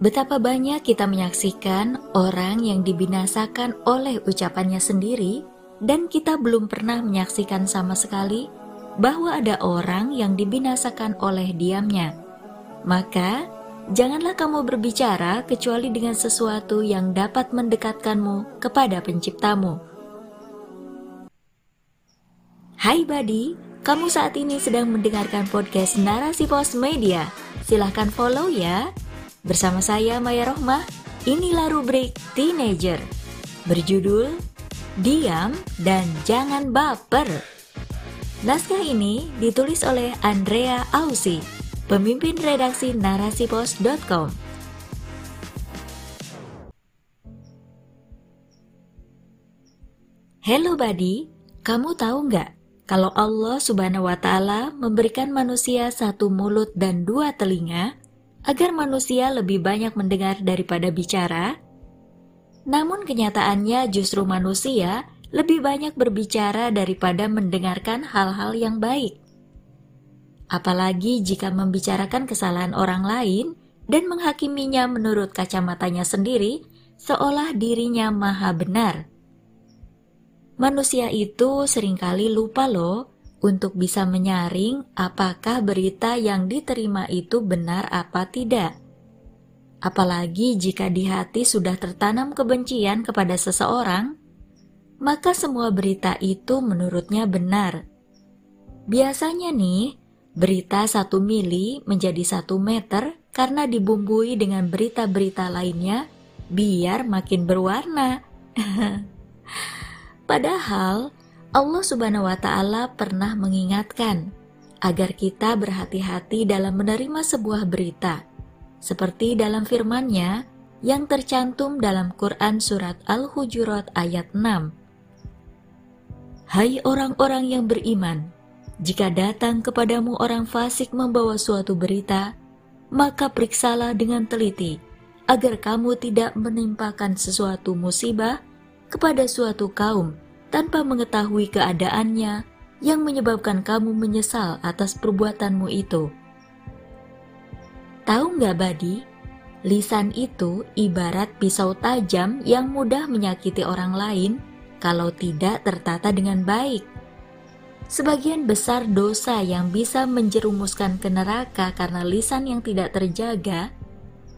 Betapa banyak kita menyaksikan orang yang dibinasakan oleh ucapannya sendiri, dan kita belum pernah menyaksikan sama sekali bahwa ada orang yang dibinasakan oleh diamnya. Maka, janganlah kamu berbicara kecuali dengan sesuatu yang dapat mendekatkanmu kepada Penciptamu. Hai Badi, kamu saat ini sedang mendengarkan podcast Narasi Pos Media. Silahkan follow ya. Bersama saya Maya Rohmah, inilah rubrik Teenager. Berjudul Diam dan Jangan Baper. Naskah ini ditulis oleh Andrea Ausi, pemimpin redaksi narasipos.com. Hello buddy, kamu tahu nggak kalau Allah subhanahu wa ta'ala memberikan manusia satu mulut dan dua telinga, agar manusia lebih banyak mendengar daripada bicara? Namun kenyataannya justru manusia lebih banyak berbicara daripada mendengarkan hal-hal yang baik. Apalagi jika membicarakan kesalahan orang lain dan menghakiminya menurut kacamatanya sendiri, seolah dirinya maha benar. Manusia itu sering kali lupa loh untuk bisa menyaring apakah berita yang diterima itu benar apa tidak. Apalagi jika di hati sudah tertanam kebencian kepada seseorang, maka semua berita itu menurutnya benar. Biasanya nih, berita satu mili menjadi satu meter karena dibumbui dengan berita-berita lainnya biar makin berwarna. Padahal Allah Subhanahu wa Ta'ala pernah mengingatkan agar kita berhati-hati dalam menerima sebuah berita, seperti dalam firman-Nya yang tercantum dalam Quran Surat Al-Hujurat ayat 6. Hai orang-orang yang beriman, jika datang kepadamu orang fasik membawa suatu berita, maka periksalah dengan teliti, agar kamu tidak menimpakan sesuatu musibah kepada suatu kaum tanpa mengetahui keadaannya yang menyebabkan kamu menyesal atas perbuatanmu itu. Tahu nggak Badi? Lisan itu ibarat pisau tajam yang mudah menyakiti orang lain kalau tidak tertata dengan baik. Sebagian besar dosa yang bisa menjerumuskan ke neraka karena lisan yang tidak terjaga,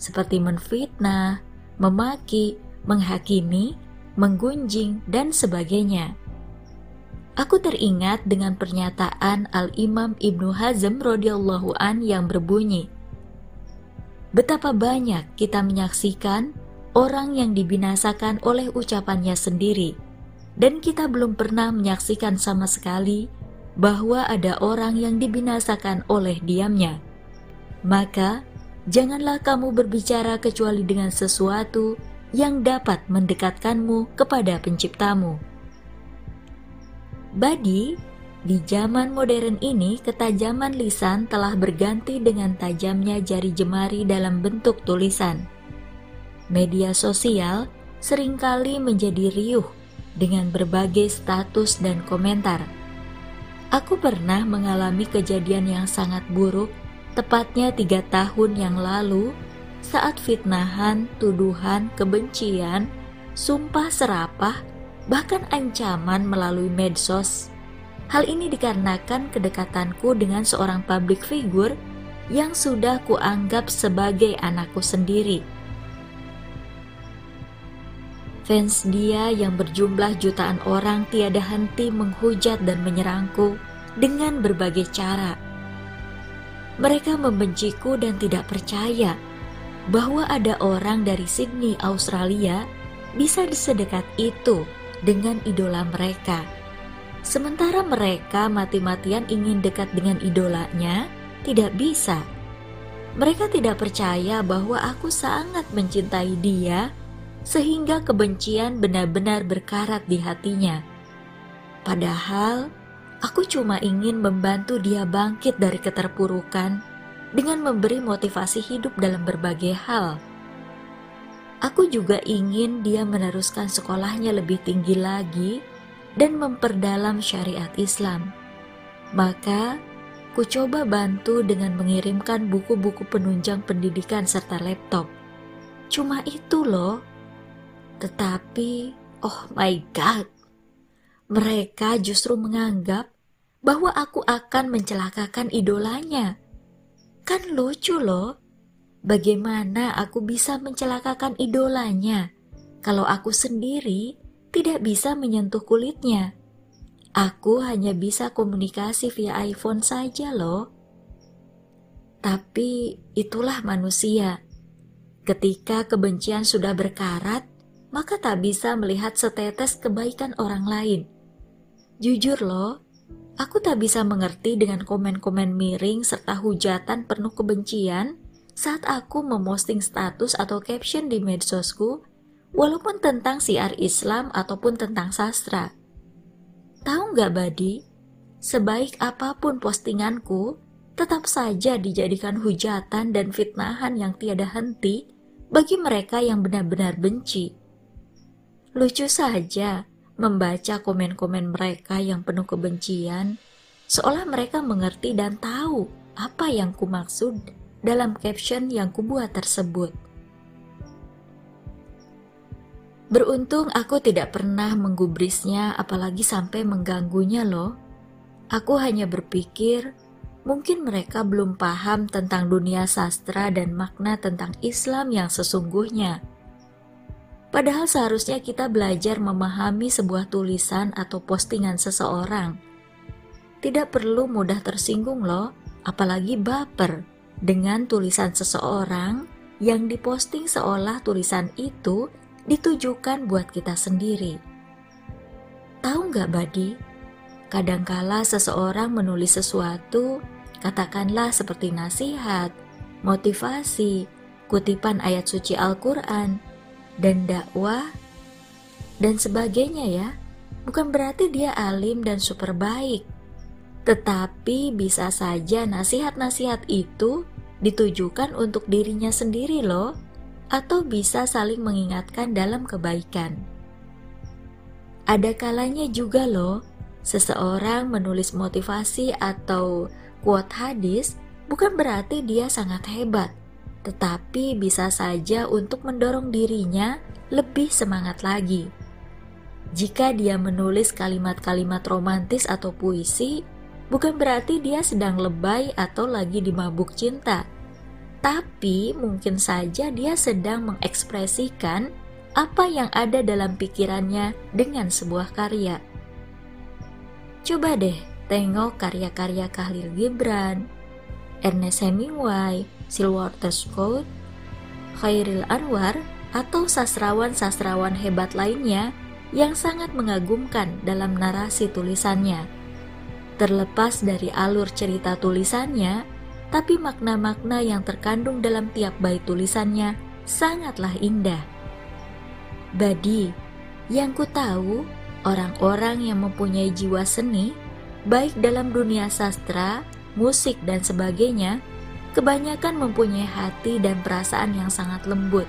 seperti menfitnah, memaki, menghakimi, menggunjing, dan sebagainya. Aku teringat dengan pernyataan Al-Imam Ibnu Hazm radhiyallahu an yang berbunyi, Betapa banyak kita menyaksikan orang yang dibinasakan oleh ucapannya sendiri, dan kita belum pernah menyaksikan sama sekali bahwa ada orang yang dibinasakan oleh diamnya. Maka, janganlah kamu berbicara kecuali dengan sesuatu yang dapat mendekatkanmu kepada penciptamu. Badi, di zaman modern ini ketajaman lisan telah berganti dengan tajamnya jari jemari dalam bentuk tulisan. Media sosial sering kali menjadi riuh dengan berbagai status dan komentar. Aku pernah mengalami kejadian yang sangat buruk, tepatnya tiga tahun yang lalu saat fitnahan, tuduhan, kebencian, sumpah serapah, bahkan ancaman melalui medsos. Hal ini dikarenakan kedekatanku dengan seorang public figure yang sudah kuanggap sebagai anakku sendiri. Fans dia yang berjumlah jutaan orang tiada henti menghujat dan menyerangku dengan berbagai cara. Mereka membenciku dan tidak percaya bahwa ada orang dari Sydney, Australia bisa sedekat itu dengan idola mereka. Sementara mereka mati-matian ingin dekat dengan idolanya, tidak bisa. Mereka tidak percaya bahwa aku sangat mencintai dia sehingga kebencian benar-benar berkarat di hatinya. Padahal, aku cuma ingin membantu dia bangkit dari keterpurukan dengan memberi motivasi hidup dalam berbagai hal. Aku juga ingin dia meneruskan sekolahnya lebih tinggi lagi dan memperdalam syariat Islam. Maka, ku coba bantu dengan mengirimkan buku-buku penunjang pendidikan serta laptop. Cuma itu loh. Tetapi, oh my God, mereka justru menganggap bahwa aku akan mencelakakan idolanya. Kan lucu loh, bagaimana aku bisa mencelakakan idolanya kalau aku sendiri tidak bisa menyentuh kulitnya. Aku hanya bisa komunikasi via iPhone saja loh. Tapi itulah manusia. Ketika kebencian sudah berkarat, maka tak bisa melihat setetes kebaikan orang lain. Jujur loh, aku tak bisa mengerti dengan komen-komen miring serta hujatan penuh kebencian saat aku memosting status atau caption di medsosku, walaupun tentang siar Islam ataupun tentang sastra. Tahu nggak Badi, sebaik apa pun postinganku, tetap saja dijadikan hujatan dan fitnahan yang tiada henti bagi mereka yang benar-benar benci. Lucu saja membaca komen-komen mereka yang penuh kebencian, seolah mereka mengerti dan tahu apa yang kumaksud dalam caption yang kubuat tersebut. Beruntung aku tidak pernah menggubrisnya apalagi sampai mengganggunya loh. Aku hanya berpikir Mungkin mereka belum paham tentang dunia sastra dan makna tentang Islam yang sesungguhnya. Padahal seharusnya kita belajar memahami sebuah tulisan atau postingan seseorang. Tidak perlu mudah tersinggung loh, apalagi baper dengan tulisan seseorang yang diposting seolah tulisan itu ditujukan buat kita sendiri. Tahu nggak Badi? Kadangkala seseorang menulis sesuatu, katakanlah seperti nasihat, motivasi, kutipan ayat suci Al-Quran, dan dakwah, dan sebagainya ya. Bukan berarti dia alim dan super baik. Tetapi bisa saja nasihat-nasihat itu ditujukan untuk dirinya sendiri loh, atau bisa saling mengingatkan dalam kebaikan. Ada kalanya juga loh, Seseorang menulis motivasi atau quote hadis bukan berarti dia sangat hebat, tetapi bisa saja untuk mendorong dirinya lebih semangat lagi. Jika dia menulis kalimat-kalimat romantis atau puisi, bukan berarti dia sedang lebay atau lagi dimabuk cinta, tapi mungkin saja dia sedang mengekspresikan apa yang ada dalam pikirannya dengan sebuah karya. Coba deh tengok karya-karya Khalil Gibran, Ernest Hemingway, Sylvester Scott, Khairil Anwar, atau sastrawan-sastrawan hebat lainnya yang sangat mengagumkan dalam narasi tulisannya. Terlepas dari alur cerita tulisannya, tapi makna-makna yang terkandung dalam tiap bait tulisannya sangatlah indah. Badi, yang ku tahu Orang-orang yang mempunyai jiwa seni, baik dalam dunia sastra, musik, dan sebagainya, kebanyakan mempunyai hati dan perasaan yang sangat lembut.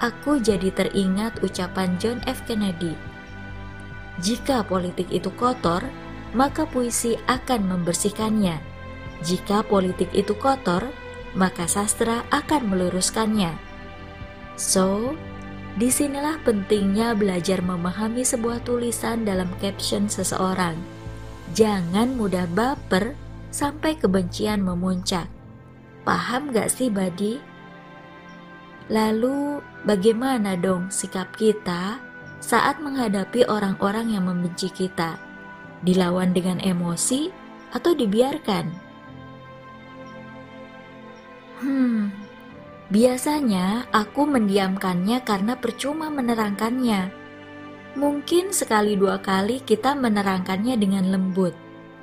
Aku jadi teringat ucapan John F. Kennedy. Jika politik itu kotor, maka puisi akan membersihkannya. Jika politik itu kotor, maka sastra akan meluruskannya. So, Di sinilah pentingnya belajar memahami sebuah tulisan dalam caption seseorang. Jangan mudah baper sampai kebencian memuncak. Paham gak sih Badi? Lalu bagaimana dong sikap kita saat menghadapi orang-orang yang membenci kita? Dilawan dengan emosi atau dibiarkan? Hmm, Biasanya aku mendiamkannya karena percuma menerangkannya. Mungkin sekali dua kali kita menerangkannya dengan lembut,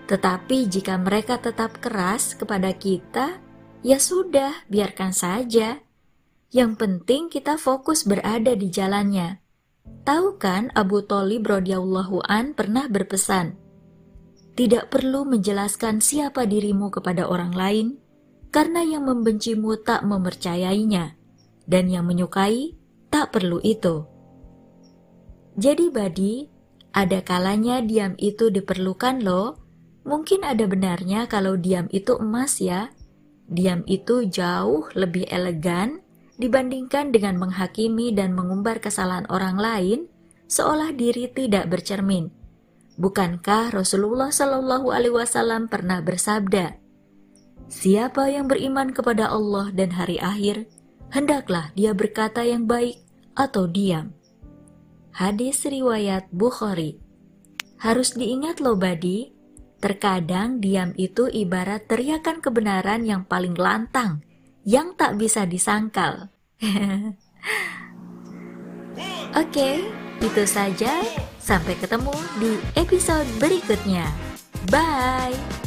tetapi jika mereka tetap keras kepada kita, ya sudah, biarkan saja. Yang penting kita fokus berada di jalannya. Tahu kan Abu Talib radhiyallahu an pernah berpesan, tidak perlu menjelaskan siapa dirimu kepada orang lain, karena yang membencimu tak mempercayainya, dan yang menyukai tak perlu itu. Jadi Badi, ada kalanya diam itu diperlukan loh. Mungkin ada benarnya kalau diam itu emas ya. Diam itu jauh lebih elegan dibandingkan dengan menghakimi dan mengumbar kesalahan orang lain, seolah diri tidak bercermin. Bukankah Rasulullah Shallallahu Alaihi Wasallam pernah bersabda, "Siapa yang beriman kepada Allah dan hari akhir, hendaklah dia berkata yang baik atau diam." Hadis riwayat Bukhari. Harus diingat loh Badi, terkadang diam itu ibarat teriakan kebenaran yang paling lantang, yang tak bisa disangkal. Oke, okay, itu saja. Sampai ketemu di episode berikutnya. Bye!